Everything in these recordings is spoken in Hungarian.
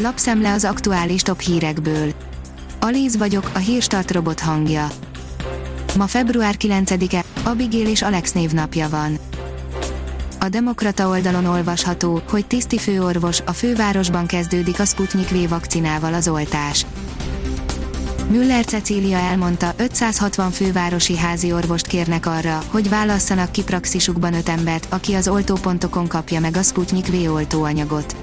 Lapszemle az aktuális top hírekből. Alíz vagyok, a hírstart robot hangja. Ma február 9-e, Abigail és Alex névnapja van. A Demokrata oldalon olvasható, hogy tiszti főorvos, a fővárosban kezdődik a Sputnik V vakcinával az oltás. Müller Cecília elmondta, 560 fővárosi házi orvost kérnek arra, hogy válasszanak ki praxisukban öt embert, aki az oltópontokon kapja meg a Sputnik V oltóanyagot.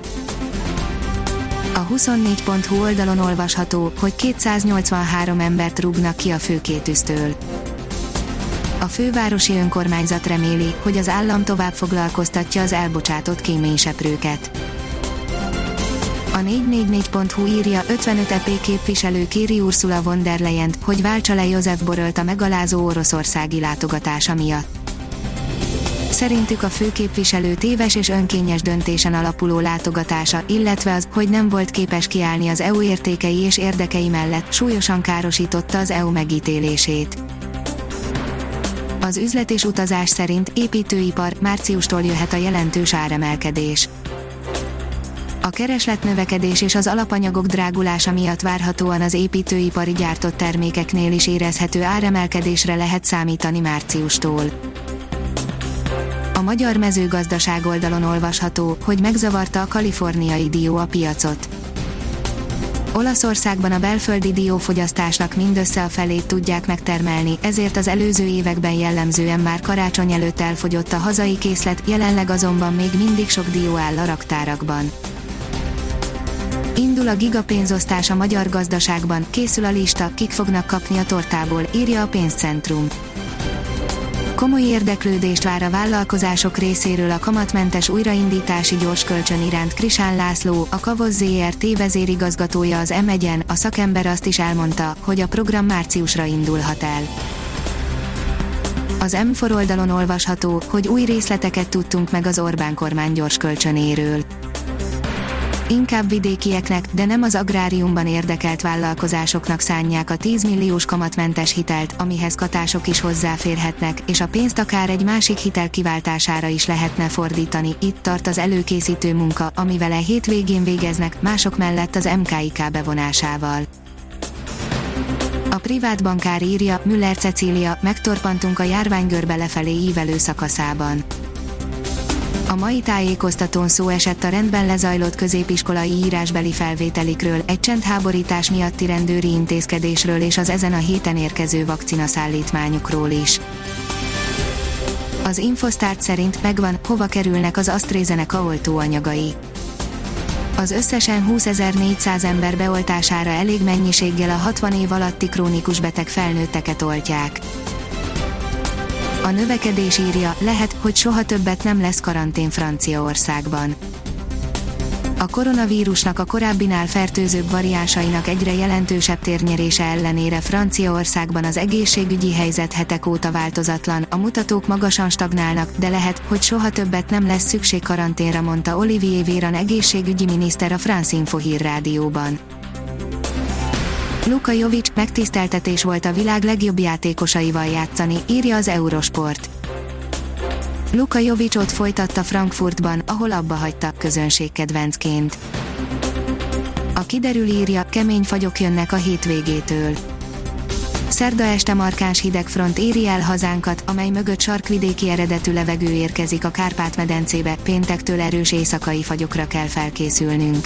A 24.hu oldalon olvasható, hogy 283 embert rúgnak ki a főkétűztől. A fővárosi önkormányzat reméli, hogy az állam tovább foglalkoztatja az elbocsátott kéményseprőket. A 444.hu írja 55 EP képviselő kéri Ursula von der leyen hogy váltsa le József Borölt a megalázó oroszországi látogatása miatt. Szerintük a főképviselő téves és önkényes döntésen alapuló látogatása, illetve az, hogy nem volt képes kiállni az EU értékei és érdekei mellett, súlyosan károsította az EU megítélését. Az üzlet és utazás szerint építőipar márciustól jöhet a jelentős áremelkedés. A kereslet növekedés és az alapanyagok drágulása miatt várhatóan az építőipari gyártott termékeknél is érezhető áremelkedésre lehet számítani márciustól. Magyar mezőgazdaság oldalon olvasható, hogy megzavarta a kaliforniai dió a piacot. Olaszországban a belföldi diófogyasztásnak mindössze a felét tudják megtermelni, ezért az előző években jellemzően már karácsony előtt elfogyott a hazai készlet, jelenleg azonban még mindig sok dió áll a raktárakban. Indul a gigapénzosztás a magyar gazdaságban, készül a lista, kik fognak kapni a tortából, írja a pénzcentrum. Komoly érdeklődést vár a vállalkozások részéről a kamatmentes újraindítási gyorskölcsön iránt Krisán László, a Kavoz ZRT vezérigazgatója az m a szakember azt is elmondta, hogy a program márciusra indulhat el. Az M4 oldalon olvasható, hogy új részleteket tudtunk meg az Orbán kormány gyorskölcsönéről inkább vidékieknek, de nem az agráriumban érdekelt vállalkozásoknak szánják a 10 milliós kamatmentes hitelt, amihez katások is hozzáférhetnek, és a pénzt akár egy másik hitel kiváltására is lehetne fordítani. Itt tart az előkészítő munka, amivel a hétvégén végeznek, mások mellett az MKIK bevonásával. A privát bankár írja, Müller Cecília, megtorpantunk a járványgörbe lefelé ívelő szakaszában a mai tájékoztatón szó esett a rendben lezajlott középiskolai írásbeli felvételikről, egy csendháborítás miatti rendőri intézkedésről és az ezen a héten érkező vakcinaszállítmányukról is. Az Infostart szerint megvan, hova kerülnek az AstraZeneca oltóanyagai. Az összesen 20.400 ember beoltására elég mennyiséggel a 60 év alatti krónikus beteg felnőtteket oltják. A növekedés írja, lehet, hogy soha többet nem lesz karantén Franciaországban. A koronavírusnak a korábbinál fertőzőbb variánsainak egyre jelentősebb térnyerése ellenére Franciaországban az egészségügyi helyzet hetek óta változatlan, a mutatók magasan stagnálnak, de lehet, hogy soha többet nem lesz szükség karanténra, mondta Olivier Véran egészségügyi miniszter a France Info Hír rádióban. Luka Jovic megtiszteltetés volt a világ legjobb játékosaival játszani, írja az Eurosport. Luka Jovic folytatta Frankfurtban, ahol abba hagyta közönségkedvencként. A kiderül írja, kemény fagyok jönnek a hétvégétől. Szerda este markáns hidegfront éri el hazánkat, amely mögött sarkvidéki eredetű levegő érkezik a Kárpát-medencébe, péntektől erős éjszakai fagyokra kell felkészülnünk.